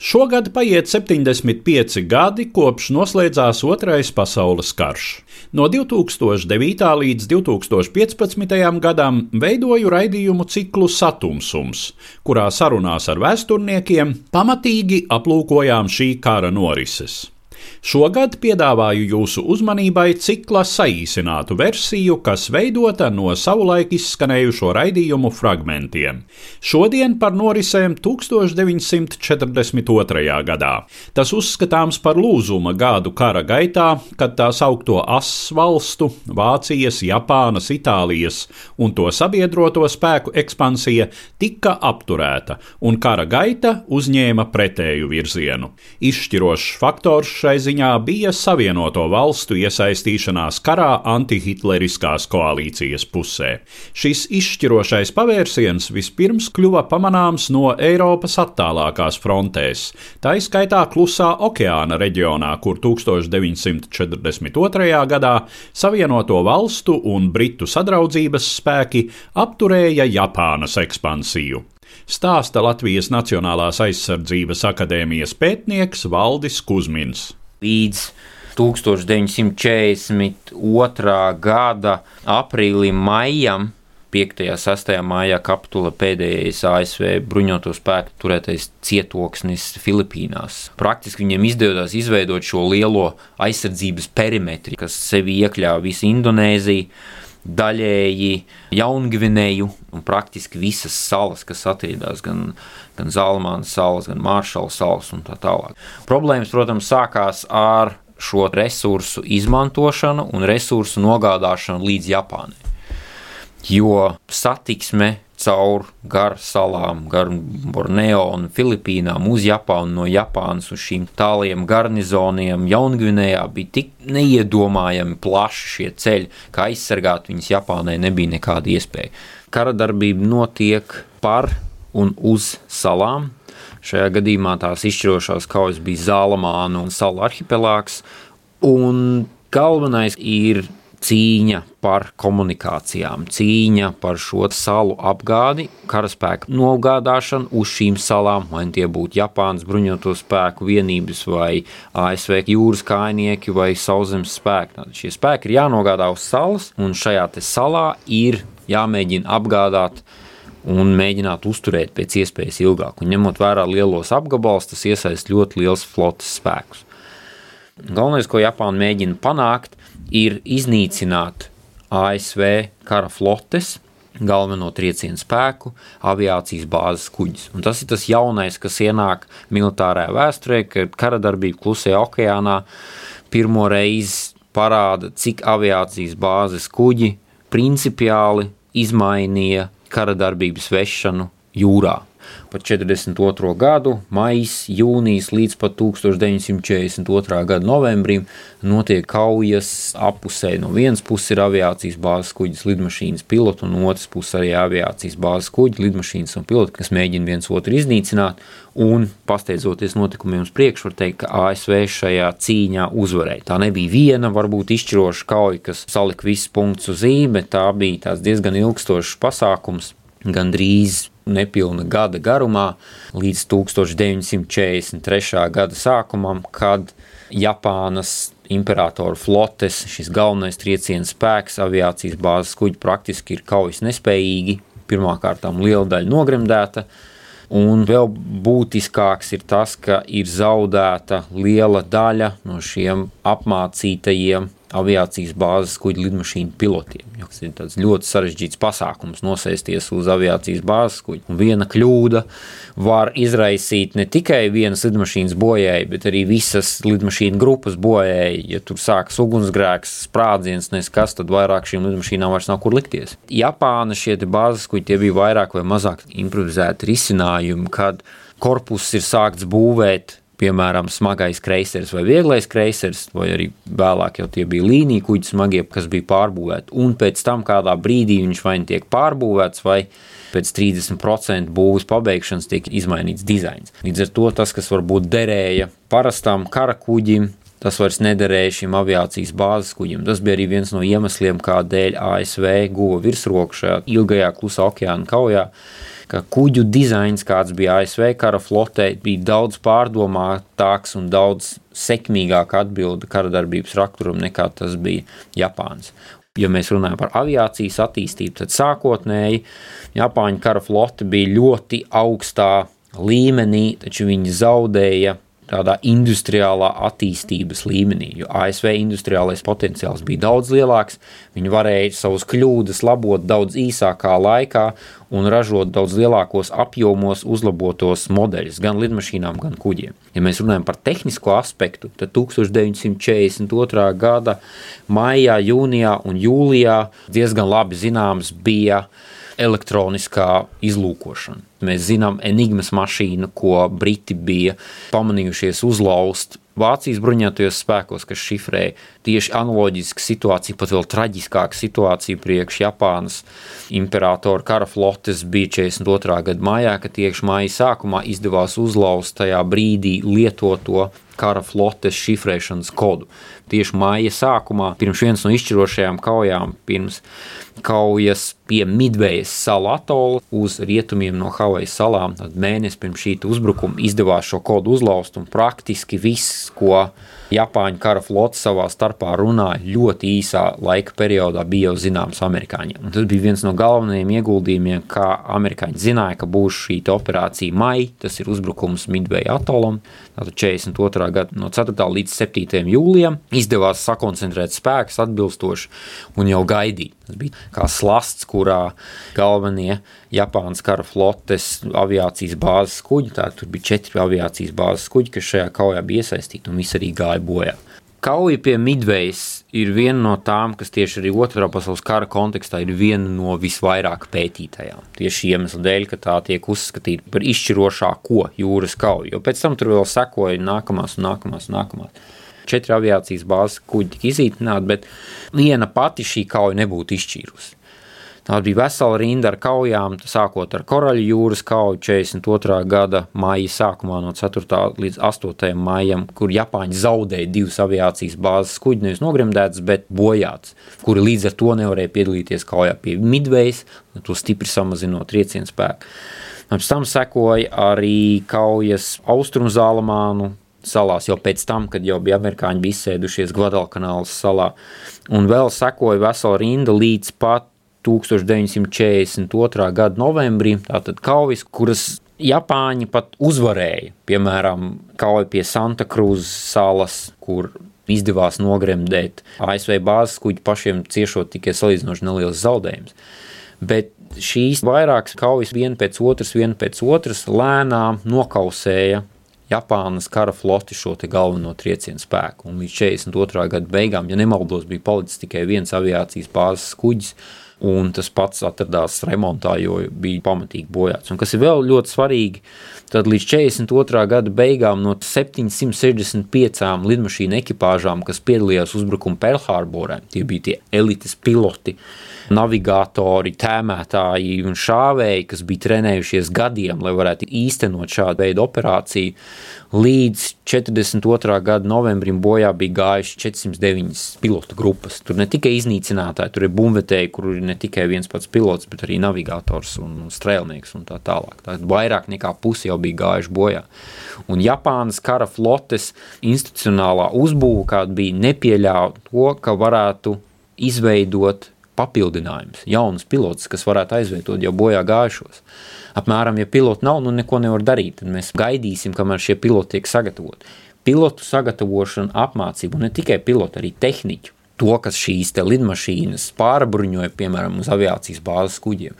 Šogad paiet 75 gadi kopš noslēdzās Otrais pasaules karš. No 2009. līdz 2015. gadam veidoju raidījumu ciklu Satumsums, kurā sarunās ar vēsturniekiem pamatīgi aplūkojām šī kara norises. Šogad piedāvāju jūsu uzmanībai cikla saīsinātu versiju, kas veidota no savulaik izskanējušo raidījumu fragmentiem. Šodien par norisēm 1942. gadā. Tas uzskatāms par lūzuma gadu kara gaitā, kad tā saukto asas valstu - Vācijas, Japānas, Itālijas un to sabiedroto spēku ekspansija tika apturēta, un kara gaita uzņēma pretēju virzienu. Izšķirošs faktors šai ziņā ziņā bija Savienoto valstu iesaistīšanās karā antihitleriskās koalīcijas pusē. Šis izšķirošais pavērsiens vispirms kļuva pamanāms no Eiropas attālākās frontēs, tā izskaitā Klusā okeāna reģionā, kur 1942. gadā Savienoto valstu un Britu sadraudzības spēki apturēja Japānas ekspansiju stāsta Latvijas Nacionālās aizsardzības akadēmijas pētnieks Valdis Kusmins līdz 1942. gada aprīlim, maijam. 5. un 6. maijā kapitula pēdējais ASV bruņoto spēku turētais cietoksnis Filipīnās. Praktiski viņiem izdevās izveidot šo lielo aizsardzības perimetru, kas sevi iekļāva visu Indonēziju, daļēji Jaungvinēju un praktiski visas salas, kas atradās gan, gan Zalmanas salas, gan Maršala salas un tā tālāk. Problēmas, protams, sākās ar šo resursu izmantošanu un resursu nogādāšanu līdz Japānai. Jo satiksme caur gar salām, gar Borneo un Filipīnām uz Japānu, no Japānas uz šīm tāliem garnizoniem Jaungvinējā bija tik neiedomājami plaši šie ceļi, ka aizsargāt viņus Japānai nebija nekāda iespēja. Kara darbība notiek par un uz salām. Šajā gadījumā tās izšķirošās kaujas bija Zālamāna un Salu arhipelāgs. Un galvenais ir cīņa par komunikācijām, cīņa par šo salu apgādi, karaspēku nogādāšanu uz šīm salām, vai tie būtu Japānas bruņoto spēku vienības, vai ASV jūras kājnieki, vai sauszemes spēki. Tad šie spēki ir jānogādā uz salas, un šajā salā ir jāmēģina apgādāt un mēģināt uzturēt pēc iespējas ilgāk. Un ņemot vērā lielos apgabalus, tas iesaist ļoti liels flotes spēkus. Galvenais, ko Japāna mēģina panākt, ir iznīcināt ASV kara flotes, galveno triecienu spēku, aviācijas bāzes kuģis. Un tas ir tas jaunais, kas ienāk militārajā vēsturē, kad kara darbība Klusajā okeānā pirmo reizi parāda, cik aviācijas bāzes kuģi principiāli izmainīja kara darbības vešanu jūrā pat 42. gadu, maijs, jūnijas līdz pat 1942. gada novembrim notiek kaujas apusē. No vienas puses ir aviācijas bāzes kuģis, lidmašīnas piloti, un otras puses arī aviācijas bāzes kuģi, lidmašīnas un piloti, kas mēģina viens otru iznīcināt. Un, pasteidzoties notikumiem uz priekšu, var teikt, ka ASV šajā cīņā uzvarēja. Tā nebija viena, varbūt izšķiroša kauja, kas salika visus punktus uz bet tā bija diezgan ilgstošs pasākums, gandrīz nepilna gada garumā, līdz 1943. gada sākumam, kad Japānas imperatora flotes, šis galvenais trieciena spēks, aviācijas bāzes kuģi praktiski ir kaujas nespējīgi. Pirmkārt, liela daļa nogremdēta, un vēl būtiskāks ir tas, ka ir zaudēta liela daļa no šiem apmācītajiem aviācijas bāzes kuģa lidmašīnu pilotiem. Tas ir ļoti sarežģīts pasākums nosēsties uz aviācijas bāzes kuģa. Un viena kļūda var izraisīt ne tikai vienas lidmašīnas bojēju, bet arī visas lidmašīnu grupas bojēju. Ja tur sākas ugunsgrēks, sprādziens, neskas, tad vairāk šīm lidmašīnām vairs nav kur likties. Japāna šie bāzes kuģi tie bija vairāk vai mazāk improvizēti risinājumi, kad korpus ir sākts būvēt piemēram, smagais kreisers vai vieglais kreisers, vai arī vēlāk jau tie bija līnija kuģi smagie, kas bija pārbūvēti. Un pēc tam kādā brīdī viņš vai nu tiek pārbūvēts, vai pēc 30% būvniecības pabeigšanas tiek izmainīts dizains. Līdz ar to tas, kas varbūt derēja parastam kara kuģim, tas vairs nederēja šim aviācijas bāzes kuģim. Tas bija arī viens no iemesliem, kādēļ ASV guva virsroku šajā ilgajā klusā okeāna kaujā ka kuģu dizains, kāds bija ASV kara flotē, bija daudz pārdomātāks un daudz sekmīgāk atbilda kara darbības rakturam nekā tas bija Japāns. Ja mēs runājam par aviācijas attīstību, tad sākotnēji Japāņu kara flote bija ļoti augstā līmenī, taču viņi zaudēja tādā industriālā attīstības līmenī, jo ASV industriālais potenciāls bija daudz lielāks, viņi varēja savus kļūdas labot daudz īsākā laikā un ražot daudz lielākos apjomos uzlabotos modeļus gan lidmašīnām, gan kuģiem. Ja mēs runājam par tehnisko aspektu, tad 1942. gada maijā, jūnijā un jūlijā diezgan labi zināms bija elektroniskā izlūkošana. Mēs zinām, enigmas mašīnu, ko Briti bija pamanījušies uzlauzt Vācijas bruņotajos spēkos, kas šifrēja tieši analoģisku situāciju, pat vēl traģiskāku situāciju priekš Japānas imperatora kara flotes bija 42. gada maijā, kad tieši māja sākumā izdevās uzlauzt tajā brīdī lietoto kara flotes šifrēšanas kodu. Tieši māja sākumā, pirms vienas no izšķirošajām kaujām, pirms kaujas pie Midvejas salu atola uz rietumiem no Havajas salām. Tad mēnesis pirms šī uzbrukuma izdevās šo kodu uzlauzt, un praktiski viss, ko Japāņu kara flote savā starpā runāja ļoti īsā laika periodā, bija jau zināms amerikāņiem. Un tas bija viens no galvenajiem ieguldījumiem, kā amerikāņi zināja, ka būs šī operācija maija, tas ir uzbrukums Midveja atolam, tātad 42. gada no 4. līdz 7. jūlijam, izdevās sakoncentrēt spēkus atbilstoši un jau gaidīt. Tas bija kā slasts, kurā galvenie Japānas kara flotes aviācijas bāzes kuģi, tā tur bija četri aviācijas bāzes kuģi, kas šajā kaujā bija iesaistīti un visi arī gāja bojā. Kauja pie Midvejas ir viena no tām, kas tieši arī otrā pasaules kara kontekstā ir viena no visvairāk pētītajām. Tieši iemesla dēļ, ka tā tiek uzskatīta par izšķirošāko jūras kauju, jo pēc tam tur vēl sekoja nākamās un nākamās un nākamās četri aviācijas bāzes kuģi tika izītināti, bet viena pati šī kauja nebūtu izšķīrusi. Tā bija vesela rinda ar kaujām, sākot ar Koraļu jūras kauju 42. gada maija sākumā, no 4. līdz 8. maijam, kur Japāņi zaudēja divas aviācijas bāzes kuģi, nevis nogremdētas, bet bojātas, kuri līdz ar to nevarēja piedalīties kaujā pie Midvejas, to stipri samazinot triecienu spēku. Pēc tam sekoja arī kaujas austrumzālamānu salās jau pēc tam, kad jau bija amerikāņi bija izsēdušies Gvadalkanālas salā. Un vēl sekoja vesela rinda līdz pat 1942. gada novembrim, tātad kaujas, kuras Japāņi pat uzvarēja. Piemēram, kauja pie Santa Cruz salas, kur izdevās nogremdēt ASV bāzes kuģi pašiem ciešot tikai salīdzinoši neliels zaudējums. Bet šīs vairākas kaujas viena pēc otras, viena pēc otras lēnām nokausēja Japānas kara floti šo galveno triecienu spēku. Un līdz 42. gada beigām, ja nemaldos, bija palicis tikai viens aviācijas bāzes kuģis. Un tas pats atradās remontā, jo bija pamatīgi bojāts. Un kas ir vēl ļoti svarīgi, tad līdz 42. gada beigām no 765 lidmašīnu ekipāžām, kas piedalījās uzbrukuma Pearl-Harborē, tie bija tie elites piloti, navigatori, tēmētāji un šāvēji, kas bija trenējušies gadiem, lai varētu īstenot šādu veidu operāciju. Līdz 42. gada novembrim bojā bija gājuši 409 pilotu grupas. Tur ne tikai iznīcinātāji, tur ir bumvetēji, kur ir ne tikai viens pats pilots, bet arī navigators un strēlnieks un tā tālāk. Tā vairāk nekā pusi jau bija gājuši bojā. Un Japānas kara flotes institucionālā uzbūve, kāda bija nepieļauj to, ka varētu izveidot papildinājums, jauns pilots, kas varētu aizvietot jau bojā gājušos. Apmēram, ja piloti nav, nu neko nevar darīt, tad mēs gaidīsim, kamēr šie piloti tiek sagatavoti. Pilotu sagatavošana, apmācība, ne tikai pilotu, arī tehniķu. to, kas šīs lidmašīnas pārbruņoja, piemēram, uz aviācijas bāzes kuģiem.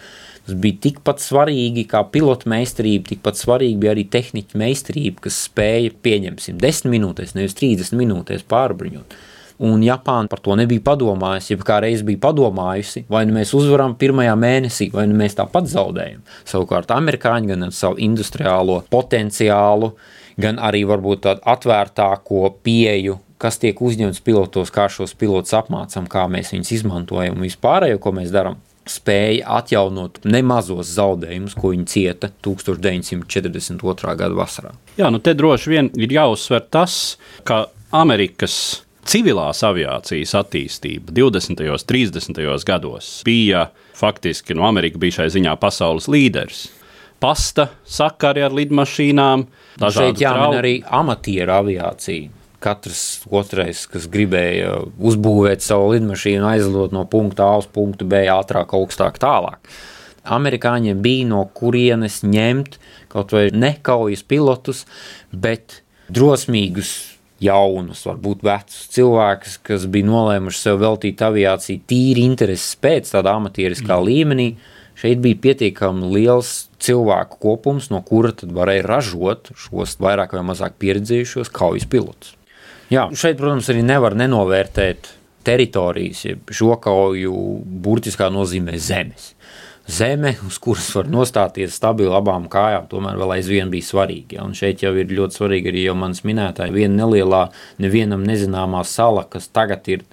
Tas bija tikpat svarīgi kā pilota meistarība, tikpat svarīgi bija arī tehniķa meistarība, kas spēja pieņemsim 10 minūtēs, nevis 30 minūtēs pārbruņot. Un Japāna par to nebija padomājusi, ja kā reiz bija padomājusi, vai nu mēs uzvaram pirmajā mēnesī, vai nu mēs tāpat zaudējam. Savukārt amerikāņi gan ar savu industriālo potenciālu, gan arī varbūt tādu atvērtāko pieju kas tiek uzņemts pilotos, kā šos pilotus apmācām, kā mēs viņus izmantojam un vispārējo, ko mēs darām spēja atjaunot nemazos zaudējumus, ko viņi cieta 1942. gada vasarā. Jā, nu te droši vien ir jāuzsver tas, ka Amerikas civilās aviācijas attīstība 20. un 30. gados bija faktiski, nu, Amerika bija šai ziņā pasaules līderis. Pasta sakari ar lidmašīnām, dažādi Šeit jāmin arī amatieru aviācija katrs otrais, kas gribēja uzbūvēt savu lidmašīnu, aizlidot no punkta A uz punktu B ātrāk, augstāk, tālāk. Amerikāņiem bija no kurienes ņemt kaut vai nekaujas pilotus, bet drosmīgus, jaunus, varbūt vecus cilvēkus, kas bija nolēmuši sev veltīt aviāciju tīri intereses pēc tādā amatieriskā mm. līmenī. Šeit bija pietiekami liels cilvēku kopums, no kura tad varēja ražot šos vairāk vai mazāk pieredzējušos kaujas pilotus. Jā, šeit, protams, arī nevar nenovērtēt teritorijas, jeb šo kauju burtiskā nozīmē zemes. Zeme, uz kuras var nostāties stabili abām kājām, tomēr vēl aizvien bija svarīga. Ja? Un šeit jau ir ļoti svarīgi arī jau manas minētāja viena nelielā, nevienam nezināmā sala, kas tagad ir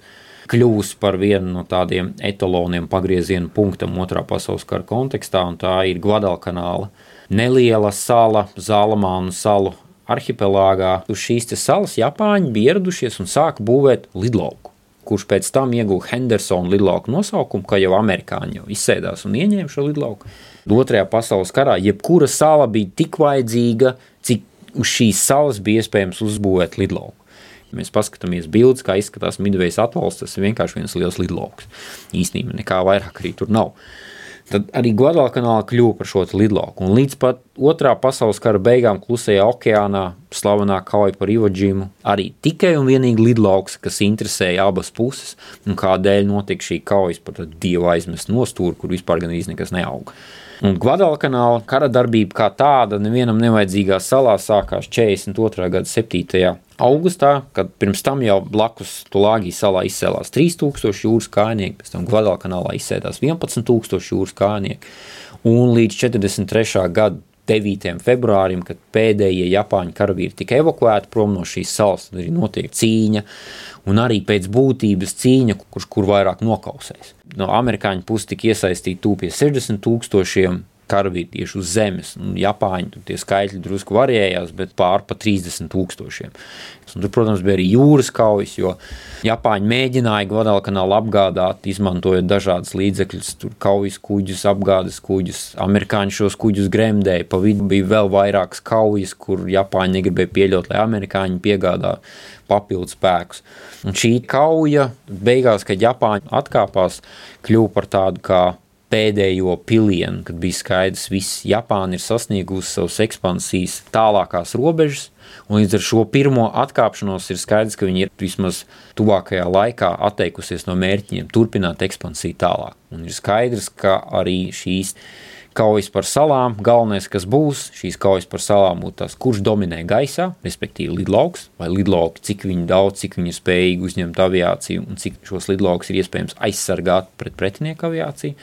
kļuvusi par vienu no tādiem etaloniem pagrieziena punktam otrā pasaules kara kontekstā, un tā ir Guadalcanāla. Neliela sala, Zalamānu salu arhipelāgā uz šīs salas Japāņi bija ieradušies un sāka būvēt lidlauku, kurš pēc tam ieguva Hendersona lidlauku nosaukumu, kā jau amerikāņi jau izsēdās un ieņēma šo lidlauku. Otrajā pasaules karā jebkura sala bija tik vajadzīga, cik uz šīs salas bija iespējams uzbūvēt lidlauku. Mēs paskatāmies bildes, kā izskatās Midvejas atvalsts, tas ir vienkārši viens liels lidlauks. Īstenībā nekā vairāk arī tur nav. Tad arī Guadalcanāla kļuva par šo lidlauku. Un līdz pat otrā pasaules kara beigām klusajā okeānā slavenā kauja par Ivaģīmu arī tikai un vienīgi lidlauks, kas interesēja abas puses, un kādēļ notika šī kaujas par dievu aizmest nostūru, kur vispār gan īsti nekas neauga. Un Guadalcanāla kara darbība kā tāda nevienam nevajadzīgā salā sākās 42. gada 7. Augustā, kad pirms tam jau blakus Tulāgī salā izcēlās 3000 jūras kājnieki, pēc tam Guadalcanālā izsēdās 11,000 jūras kājnieki. Un līdz 43. gada 9. februārim, kad pēdējie Japāņu karavīri tika evakuēti prom no šīs salas, tad arī notiek cīņa, un arī pēc būtības cīņa, kurš kur vairāk nokausēs. No amerikāņu puses tika iesaistīti tūpie 60 tūkstošiem karavīri tieši uz zemes. Un Japāņi tur tie skaitļi drusku variējās, bet pār pa 30 tūkstošiem. Un tur, protams, bija arī jūras kaujas, jo Japāņi mēģināja Guadalcanālu apgādāt, izmantojot dažādas līdzekļus, tur kaujas kuģus, apgādes kuģus. Amerikāņi šos kuģus gremdēja, pa vidu bija vēl vairākas kaujas, kur Japāņi negribēja pieļaut, lai amerikāņi piegādā papildus spēkus. Un šī kauja beigās, kad Japāņi atkāpās, kļuva par tādu kā pēdējo pilienu, kad bija skaidrs, ka Japāna ir sasniegusi savas ekspansijas tālākās robežas. Līdz ar šo pirmo atkāpšanos ir skaidrs, ka viņi ir vismaz tuvākajā laikā atteikusies no mērķiem, turpināt ekspansiju tālāk. Un ir skaidrs, ka arī šīs kaujas par salām, galvenais, kas būs, šīs kaujas par salām būtu tas, kurš dominē gaisā, respektīvi lidlauks, vai lidlauki, cik viņi daudz, cik viņi spējīgi uzņemt aviāciju un cik šos lidlaukus ir iespējams aizsargāt pret pretinieku aviāciju.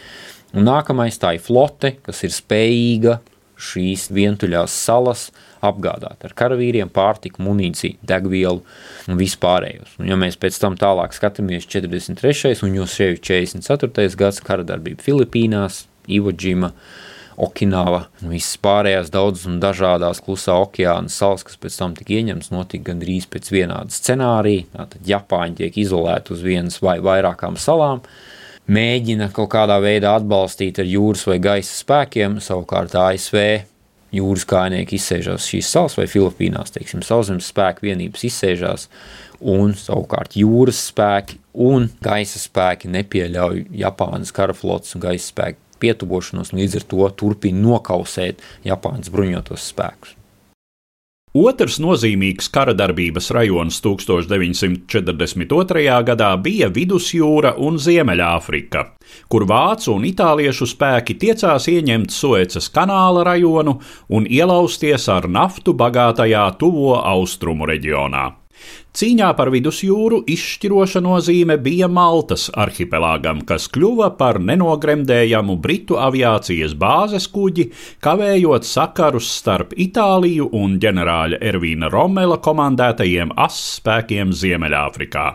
Un nākamais tā ir flote, kas ir spējīga šīs vientuļās salas apgādāt ar karavīriem, pārtiku, munīciju, degvielu un vispārējos. Un, ja mēs pēc tam tālāk skatāmies 43. un jau sevi 44. gads kara darbība Filipīnās, Ivodžima, Okināva un visas pārējās daudzas un dažādās klusā okeāna salas, kas pēc tam tika ieņemts, notika gandrīz pēc vienāda scenārija. Tātad Japāņi tiek izolēti uz vienas vai vairākām salām, mēģina kaut kādā veidā atbalstīt ar jūras vai gaisa spēkiem, savukārt ASV jūras kājnieki izsēžās šīs salas vai Filipīnās, teiksim, sauszemes spēku vienības izsēžās, un savukārt jūras spēki un gaisa spēki nepieļauj Japānas karaflotes un gaisa spēku pietuvošanos, un līdz ar to turpina nokausēt Japānas bruņotos spēkus. Otrs nozīmīgs kara darbības rajons 1942. gadā bija Vidusjūra un Ziemeļāfrika, kur vācu un itāliešu spēki tiecās ieņemt Suecas kanāla rajonu un ielausties ar naftu bagātajā tuvo austrumu reģionā. Cīņā par vidusjūru izšķiroša nozīme bija Maltas arhipelāgam, kas kļuva par nenogremdējamu britu aviācijas bāzes kuģi, kavējot sakarus starp Itāliju un ģenerāļa Ervīna Romela komandētajiem asspēkiem Ziemeļāfrikā.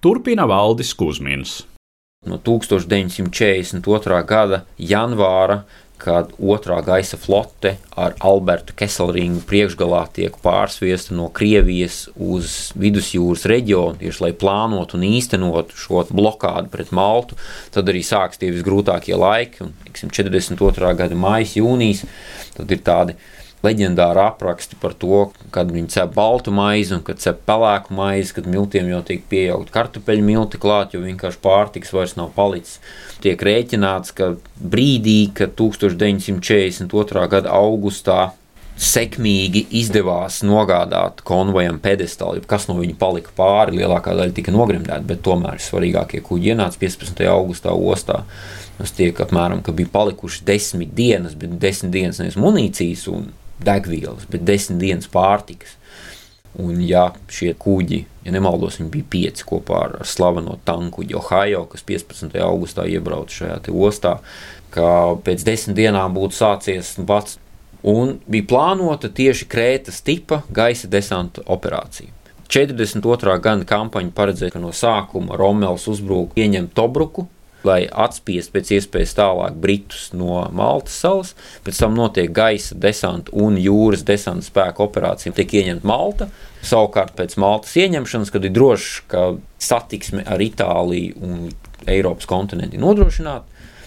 Turpina Valdis Kusmins. No 1942. gada janvāra kad otrā gaisa flote ar Albertu Keselringu priekšgalā tiek pārsviesta no Krievijas uz vidusjūras reģionu, tieši lai plānotu un īstenotu šo blokādu pret Maltu, tad arī sāks tie visgrūtākie laiki, un, tiksim, 42. gada maijas, jūnijas, tad ir tādi leģendāri apraksti par to, kad viņi cep baltu maizi un kad cep pelēku maizi, kad miltiem jau tiek pieaugt kartupeļu milti klāt, jo vienkārši pārtiks vairs nav palicis. Tiek rēķināts, ka brīdī, kad 1942. gada augustā sekmīgi izdevās nogādāt konvojam pedestālu, kas no viņa palika pāri, lielākā daļa tika nogremdēta, bet tomēr svarīgākie kuģi ienāca 15. augustā ostā. Tas tiek apmēram, ka bija palikuši desmit dienas, bet desmit dienas nevis munīcijas un degvielas, bet desmit dienas pārtikas. Un, ja šie kuģi, ja nemaldos, viņi bija pieci kopā ar, ar slaveno tankuģi Ohio, kas 15. augustā iebrauca šajā ostā, ka pēc desmit dienām būtu sācies pats. Un bija plānota tieši Krētas tipa gaisa desanta operācija. 42. gada kampaņa paredzēja, ka no sākuma Romēls uzbruka ieņemt Tobruku, lai atspiestu pēc iespējas tālāk Britus no Maltas salas. Pēc tam notiek gaisa desanta un jūras desanta spēku operācija. Tiek ieņemta Malta. Savukārt pēc Maltas ieņemšanas, kad ir droši, ka satiksme ar Itāliju un Eiropas kontinentu ir nodrošināta,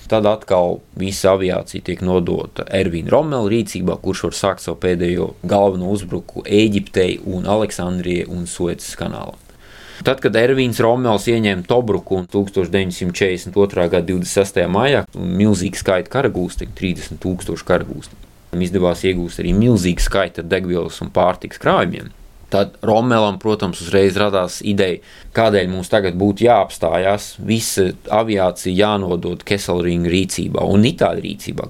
tad atkal visa aviācija tiek nodota Ervīna Romela rīcībā, kurš var sākt savu pēdējo galveno uzbrukumu Eģiptei un Aleksandrijai un Suecas kanālam. Tad, kad Ervīns Romēls ieņēma Tobruku 1942. gada 26. maijā, milzīgi skaita karagūsti, 30 tūkstoši karagūsti. Izdevās iegūt arī milzīgu skaitu degvielas un pārtikas krājumiem. Tad Romelam, protams, uzreiz radās ideja, kādēļ mums tagad būtu jāapstājās, visa aviācija jānodod Keselringa rīcībā un Itāļu rīcībā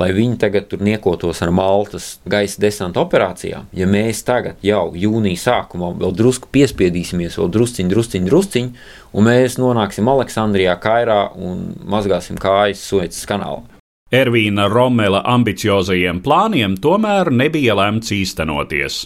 lai viņi tagad tur niekotos ar Maltas gaisa desanta operācijām. Ja mēs tagad jau jūnija sākumā vēl drusku piespiedīsimies, vēl drusciņi, drusciņi, drusciņi, un mēs nonāksim Aleksandrijā, Kairā un mazgāsim kājas Suecas kanālā. Ervīna Romela ambiciozajiem plāniem tomēr nebija lemts īstenoties.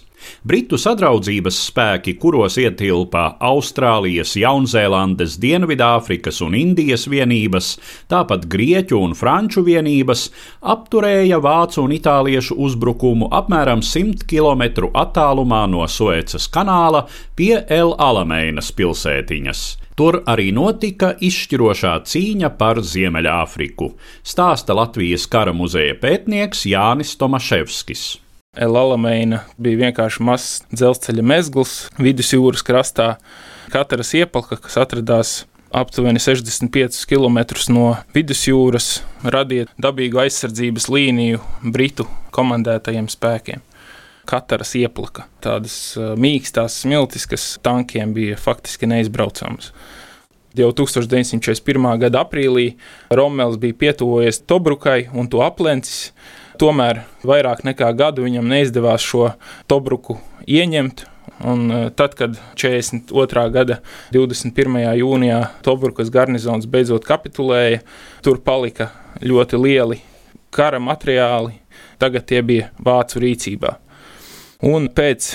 Britu sadraudzības spēki, kuros ietilpa Austrālijas, Jaunzēlandes, Dienvidāfrikas un Indijas vienības, tāpat Grieķu un Franču vienības, apturēja vācu un itāliešu uzbrukumu apmēram 100 km attālumā no Suecas kanāla pie El Alameinas pilsētiņas. Tur arī notika izšķirošā cīņa par Ziemeļāfriku, stāsta Latvijas kara muzeja pētnieks Jānis Tomaševskis. Elalameina bija vienkārši mazs dzelzceļa mezgls vidusjūras krastā. Katras iepalka, kas atradās aptuveni 65 km no vidusjūras, radīja dabīgu aizsardzības līniju Britu komandētajiem spēkiem katras ieplaka. Tādas mīkstās smiltis, kas tankiem bija faktiski neizbraucamas. Jau 1941. gada aprīlī Romēls bija pietuvojies Tobrukai un to aplencis. Tomēr vairāk nekā gadu viņam neizdevās šo Tobruku ieņemt. Un tad, kad 42. gada 21. jūnijā Tobrukas garnizons beidzot kapitulēja, tur palika ļoti lieli kara materiāli. Tagad tie bija vācu rīcībā. Un pēc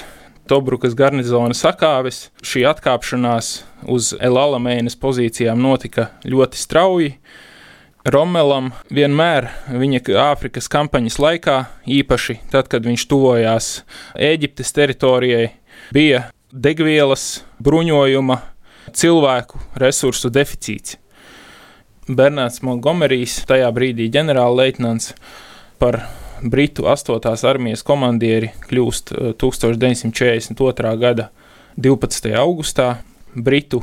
Tobrukas garnizona sakāves šī atkāpšanās uz Elalāmēnas pozīcijām notika ļoti strauji. Romelam vienmēr viņa Āfrikas kampaņas laikā, īpaši tad, kad viņš tuvojās Eģiptes teritorijai, bija degvielas, bruņojuma, cilvēku resursu deficīts. Bernārds Montgomerijs, tajā brīdī ģenerālleitnants, par Britu 8. armijas komandieri kļūst 1942. Eh, gada 12. augustā. Britu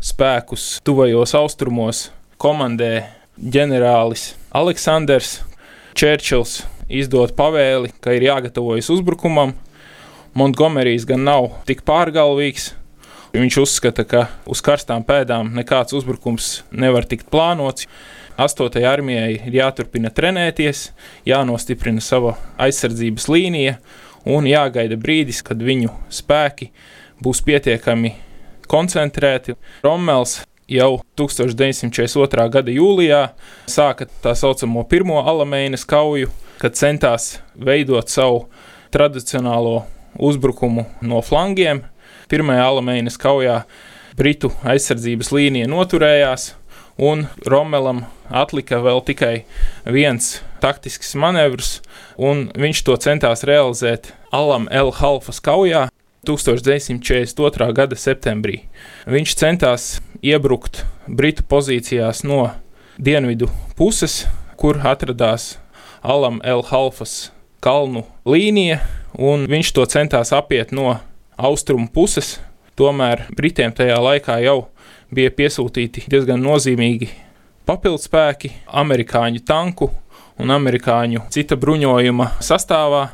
spēkus tuvajos austrumos komandē ģenerālis Aleksandrs Čērčils izdod pavēli, ka ir jāgatavojas uzbrukumam, Montgomerijs gan nav tik pārgalvīgs. Viņš uzskata, ka uz karstām pēdām nekāds uzbrukums nevar tikt plānots. 8. armijai ir jāturpina trenēties, jānostiprina sava aizsardzības līnija un jāgaida brīdis, kad viņu spēki būs pietiekami koncentrēti. Rommels jau 1942. gada jūlijā sāka tā saucamo pirmo alamēnas kauju, kad centās veidot savu tradicionālo uzbrukumu no flangiem. Pirmajā alamēnas kaujā Britu aizsardzības līnija noturējās, un Romelam atlika vēl tikai viens taktisks manevrs, un viņš to centās realizēt Alam El Halfas kaujā 1942. gada septembrī. Viņš centās iebrukt Britu pozīcijās no dienvidu puses, kur atradās Alam El Halfas kalnu līnija, un viņš to centās apiet no austrumu puses. Tomēr Britiem tajā laikā jau bija piesūtīti diezgan nozīmīgi papildspēki, amerikāņu tanku un amerikāņu cita bruņojuma sastāvā,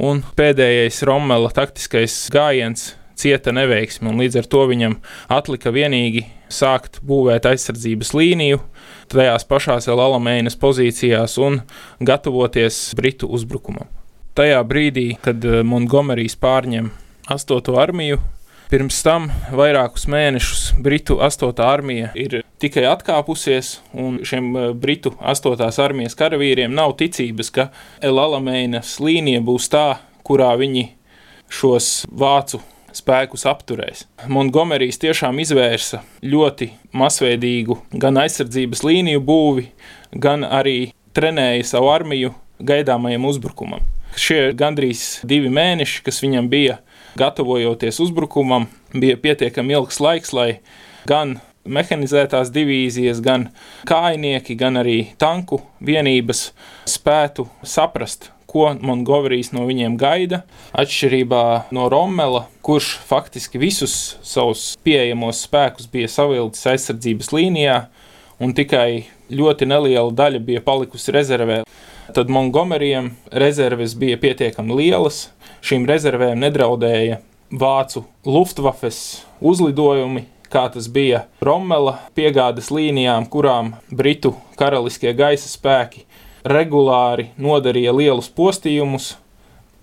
un pēdējais Rommela taktiskais gājiens cieta neveiksmi, un līdz ar to viņam atlika vienīgi sākt būvēt aizsardzības līniju, tajās pašās vēl alamēnas pozīcijās un gatavoties Britu uzbrukumam. Tajā brīdī, kad eh, Montgomerijs pārņem 8. armiju, Pirms tam vairākus mēnešus Britu 8. armija ir tikai atkāpusies, un šiem eh, Britu 8. armijas karavīriem nav ticības, ka Elamēnas līnija būs tā, kurā viņi šos vācu spēkus apturēs. Montgomerijs tiešām izvērsa ļoti masveidīgu gan aizsardzības līniju būvi, gan arī trenēja savu armiju gaidāmajam uzbrukumam. Šie gandrīz divi mēneši, kas viņam bija gatavojoties uzbrukumam, bija pietiekami ilgs laiks, lai gan mehanizētās divīzijas, gan kājnieki, gan arī tanku vienības spētu saprast, ko Montgomerijs no viņiem gaida. Atšķirībā no Rommela, kurš faktiski visus savus pieejamos spēkus bija savilcis aizsardzības līnijā, un tikai ļoti neliela daļa bija palikusi rezervē. Tad Montgomerijam rezerves bija pietiekami lielas. Šīm rezervēm nedraudēja vācu Luftwaffes uzlidojumi, kā tas bija Rommela piegādes līnijām, kurām Britu karaliskie gaisa spēki regulāri nodarīja lielus postījumus,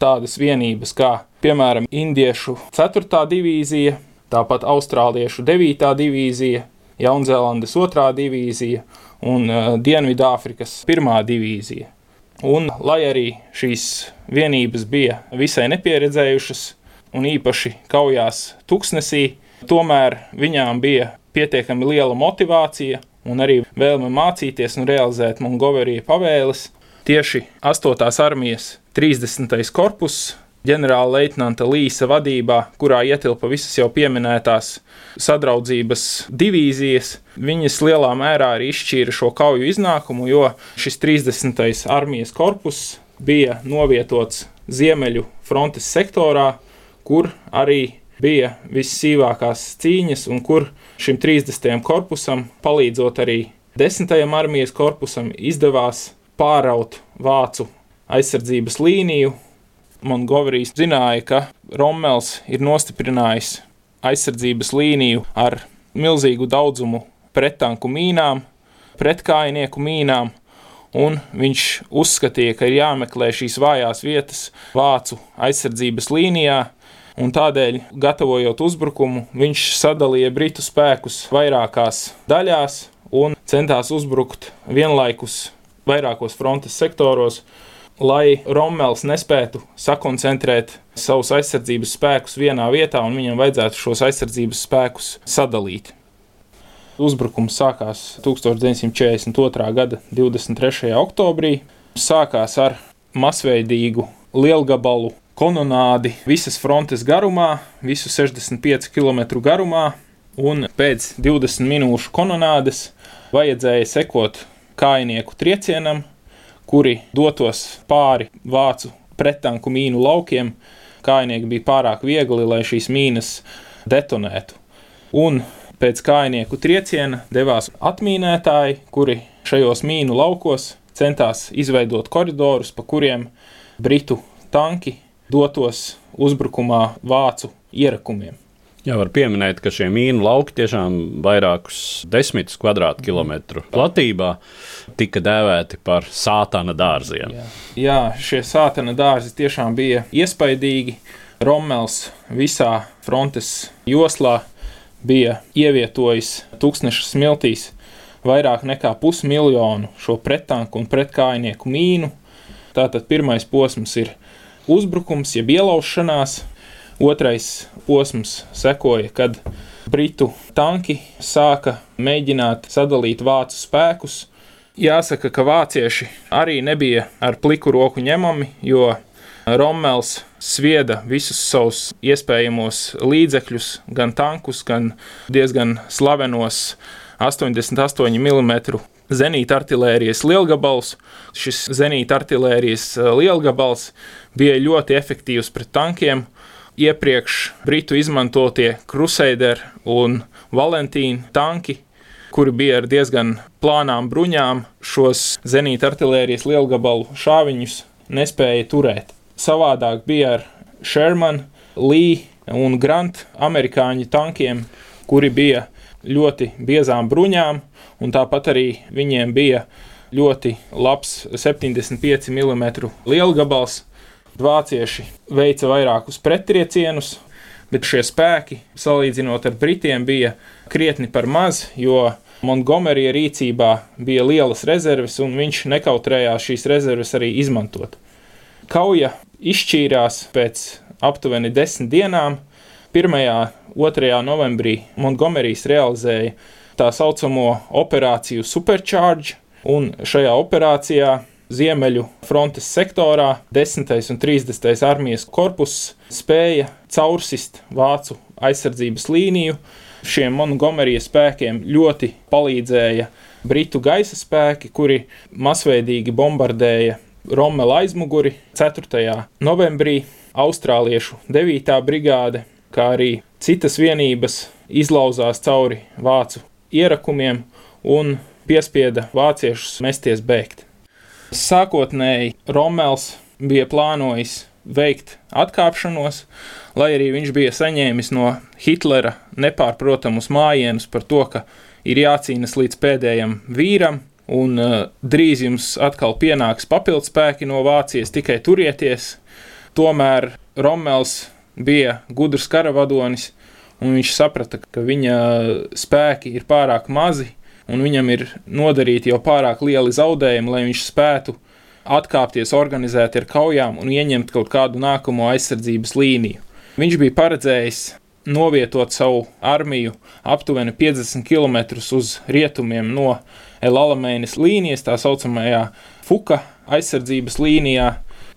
tādas vienības kā, piemēram, Indiešu 4. divīzija, tāpat Austrāliešu 9. divīzija, Jaunzēlandes 2. divīzija un uh, Dienvidāfrikas 1. divīzija. Un, lai arī šīs vienības bija visai nepieredzējušas un īpaši kaujās tuksnesī, tomēr viņām bija pietiekami liela motivācija un arī vēlme mācīties un realizēt Mongoverija pavēles. Tieši 8. armijas 30. korpus ģenerāla leitnanta Līsa vadībā, kurā ietilpa visas jau pieminētās sadraudzības divīzijas, viņas lielā mērā arī izšķīra šo kauju iznākumu, jo šis 30. armijas korpus bija novietots Ziemeļu frontes sektorā, kur arī bija vissīvākās cīņas, un kur šim 30. korpusam, palīdzot arī 10. armijas korpusam, izdevās pāraut vācu aizsardzības līniju. Montgomerijs zināja, ka Rommels ir nostiprinājis aizsardzības līniju ar milzīgu daudzumu pretanku mīnām, pretkājnieku mīnām, un viņš uzskatīja, ka ir jāmeklē šīs vājās vietas vācu aizsardzības līnijā, un tādēļ, gatavojot uzbrukumu, viņš sadalīja britu spēkus vairākās daļās un centās uzbrukt vienlaikus vairākos frontes sektoros, lai Rommels nespētu sakoncentrēt savus aizsardzības spēkus vienā vietā, un viņam vajadzētu šos aizsardzības spēkus sadalīt. Uzbrukums sākās 1942. gada 23. oktobrī. Sākās ar masveidīgu lielgabalu kononādi visas frontes garumā, visu 65 km garumā, un pēc 20 minūšu kononādes vajadzēja sekot kājnieku triecienam, kuri dotos pāri vācu pretanku mīnu laukiem. Kājnieki bija pārāk viegli, lai šīs mīnas detonētu. Un pēc kājnieku trieciena devās atmīnētāji, kuri šajos mīnu laukos centās izveidot koridorus, pa kuriem britu tanki dotos uzbrukumā vācu ierakumiem. Jā, var pieminēt, ka šie mīnu lauki tiešām vairākus desmitus kvadrātkilometru platībā tika dēvēti par sātana dārziem. Jā, Jā šie sātana dārzi tiešām bija iespaidīgi. Rommels visā frontes joslā bija ievietojis tūkstošu smiltīs vairāk nekā pusmiljonu šo pretanku un pretkājnieku mīnu. Tātad pirmais posms ir uzbrukums, jeb ielaušanās, Otrais posms sekoja, kad britu tanki sāka mēģināt sadalīt vācu spēkus. Jāsaka, ka vācieši arī nebija ar pliku roku ņemami, jo Rommels svieda visus savus iespējamos līdzekļus, gan tankus, gan diezgan slavenos 88 mm zenīta artērijas lielgabals. Šis zenīta artērijas lielgabals bija ļoti efektīvs pret tankiem iepriekš Britu izmantotie Crusader un Valentīna tanki, kuri bija ar diezgan plānām bruņām, šos zenīta artērijas lielgabalu šāviņus nespēja turēt. Savādāk bija ar Sherman, Lee un Grant amerikāņu tankiem, kuri bija ļoti biezām bruņām, un tāpat arī viņiem bija ļoti labs 75 mm lielgabals, Vācieši veica vairākus prettriecienus, bet šie spēki, salīdzinot ar Britiem, bija krietni par maz, jo Montgomerija rīcībā bija lielas rezerves, un viņš nekautrējās šīs rezerves arī izmantot. Kauja izšķīrās pēc aptuveni desmit dienām. 1. un 2. novembrī Montgomerijs realizēja tā saucamo operāciju Supercharge, un šajā operācijā Ziemeļu frontes sektorā 10. un 30. armijas korpus spēja caursist vācu aizsardzības līniju. Šiem Montgomerijas spēkiem ļoti palīdzēja britu gaisa spēki, kuri masveidīgi bombardēja Rommela aizmuguri 4. novembrī, austrāliešu 9. brigāde, kā arī citas vienības izlauzās cauri vācu ierakumiem un piespieda vāciešus mesties bēgt. Sākotnēji Rommels bija plānojis veikt atkāpšanos, lai arī viņš bija saņēmis no Hitlera nepārprotamus mājienus par to, ka ir jācīnas līdz pēdējam vīram, un uh, drīz jums atkal pienāks papildspēki no Vācijas, tikai turieties. Tomēr Rommels bija gudrs karavadonis, un viņš saprata, ka viņa spēki ir pārāk mazi, un viņam ir nodarīti jau pārāk lieli zaudējumi, lai viņš spētu atkāpties, organizēt ar kaujām un ieņemt kaut kādu nākamo aizsardzības līniju. Viņš bija paredzējis novietot savu armiju aptuveni 50 km uz rietumiem no Elamēnas līnijas, tā saucamajā Fuka aizsardzības līnijā.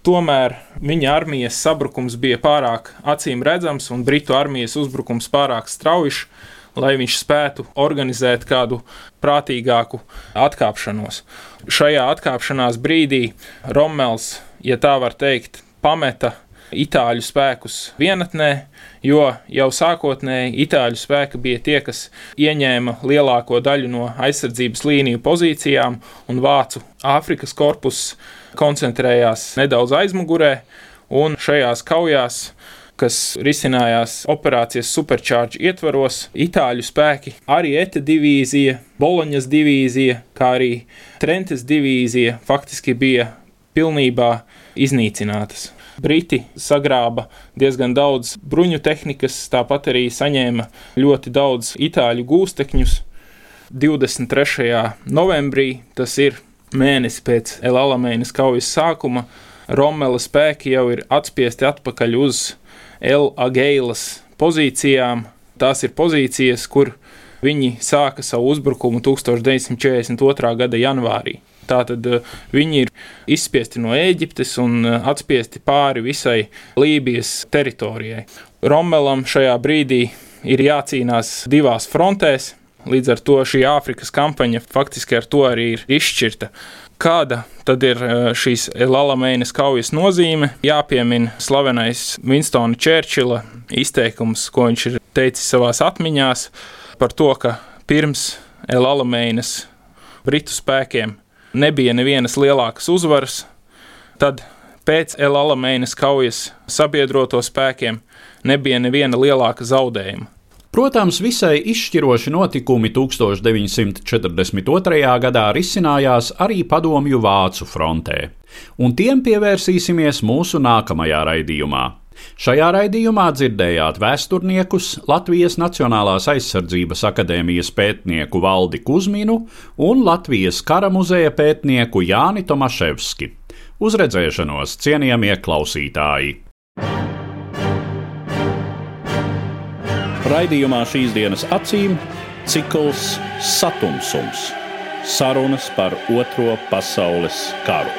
Tomēr viņa armijas sabrukums bija pārāk acīm redzams un Britu armijas uzbrukums pārāk strauji, lai viņš spētu organizēt kādu prātīgāku atkāpšanos. Šajā atkāpšanās brīdī Rommels, ja tā var teikt, pameta itāļu spēkus vienatnē, jo jau sākotnēji itāļu spēki bija tie, kas ieņēma lielāko daļu no aizsardzības līniju pozīcijām, un vācu Āfrikas korpus koncentrējās nedaudz aizmugurē, un šajās kaujās kas risinājās operācijas Supercharge ietvaros. Itāļu spēki, arī ETA divīzija, Boloņas divīzija, kā arī Trentes divīzija faktiski bija pilnībā iznīcinātas. Briti sagrāba diezgan daudz bruņu tehnikas, tāpat arī saņēma ļoti daudz itāļu gūstekņus. 23. novembrī, tas ir mēnesis pēc Elamēnas kaujas sākuma, Romela spēki jau ir atspiesti atpakaļ uz L. Ageilas pozīcijām. Tās ir pozīcijas, kur viņi sāka savu uzbrukumu 1942. gada janvārī. Tātad eh, viņi ir izspiesti no Eģiptes un eh, atspiesti pāri visai Lībijas teritorijai. Romelam šajā brīdī ir jācīnās divās frontēs, līdz ar to šī Āfrikas kampaņa faktiski ar to arī ir izšķirta. Kāda tad ir e, šīs Lalamēnas kaujas nozīme? Jāpiemina slavenais Winstona Čērčila izteikums, ko viņš ir teicis savās atmiņās par to, ka pirms Lalamēnas britu spēkiem nebija nevienas lielākas uzvaras, tad pēc Elamēnas kaujas sabiedroto spēkiem nebija neviena lielāka zaudējuma. Protams, visai izšķiroši notikumi 1942. gadā risinājās arī Padomju Vācu frontē, un tiem pievērsīsimies mūsu nākamajā raidījumā. Šajā raidījumā dzirdējāt vēsturniekus Latvijas Nacionālās aizsardzības akadēmijas pētnieku Valdi Kusminu un Latvijas kara muzeja pētnieku Jāni Tomaševski. Uz redzēšanos, cienījamie klausītāji! Raidījumā šīs dienas acīm cikls Satumsums - sarunas par Otro pasaules karu.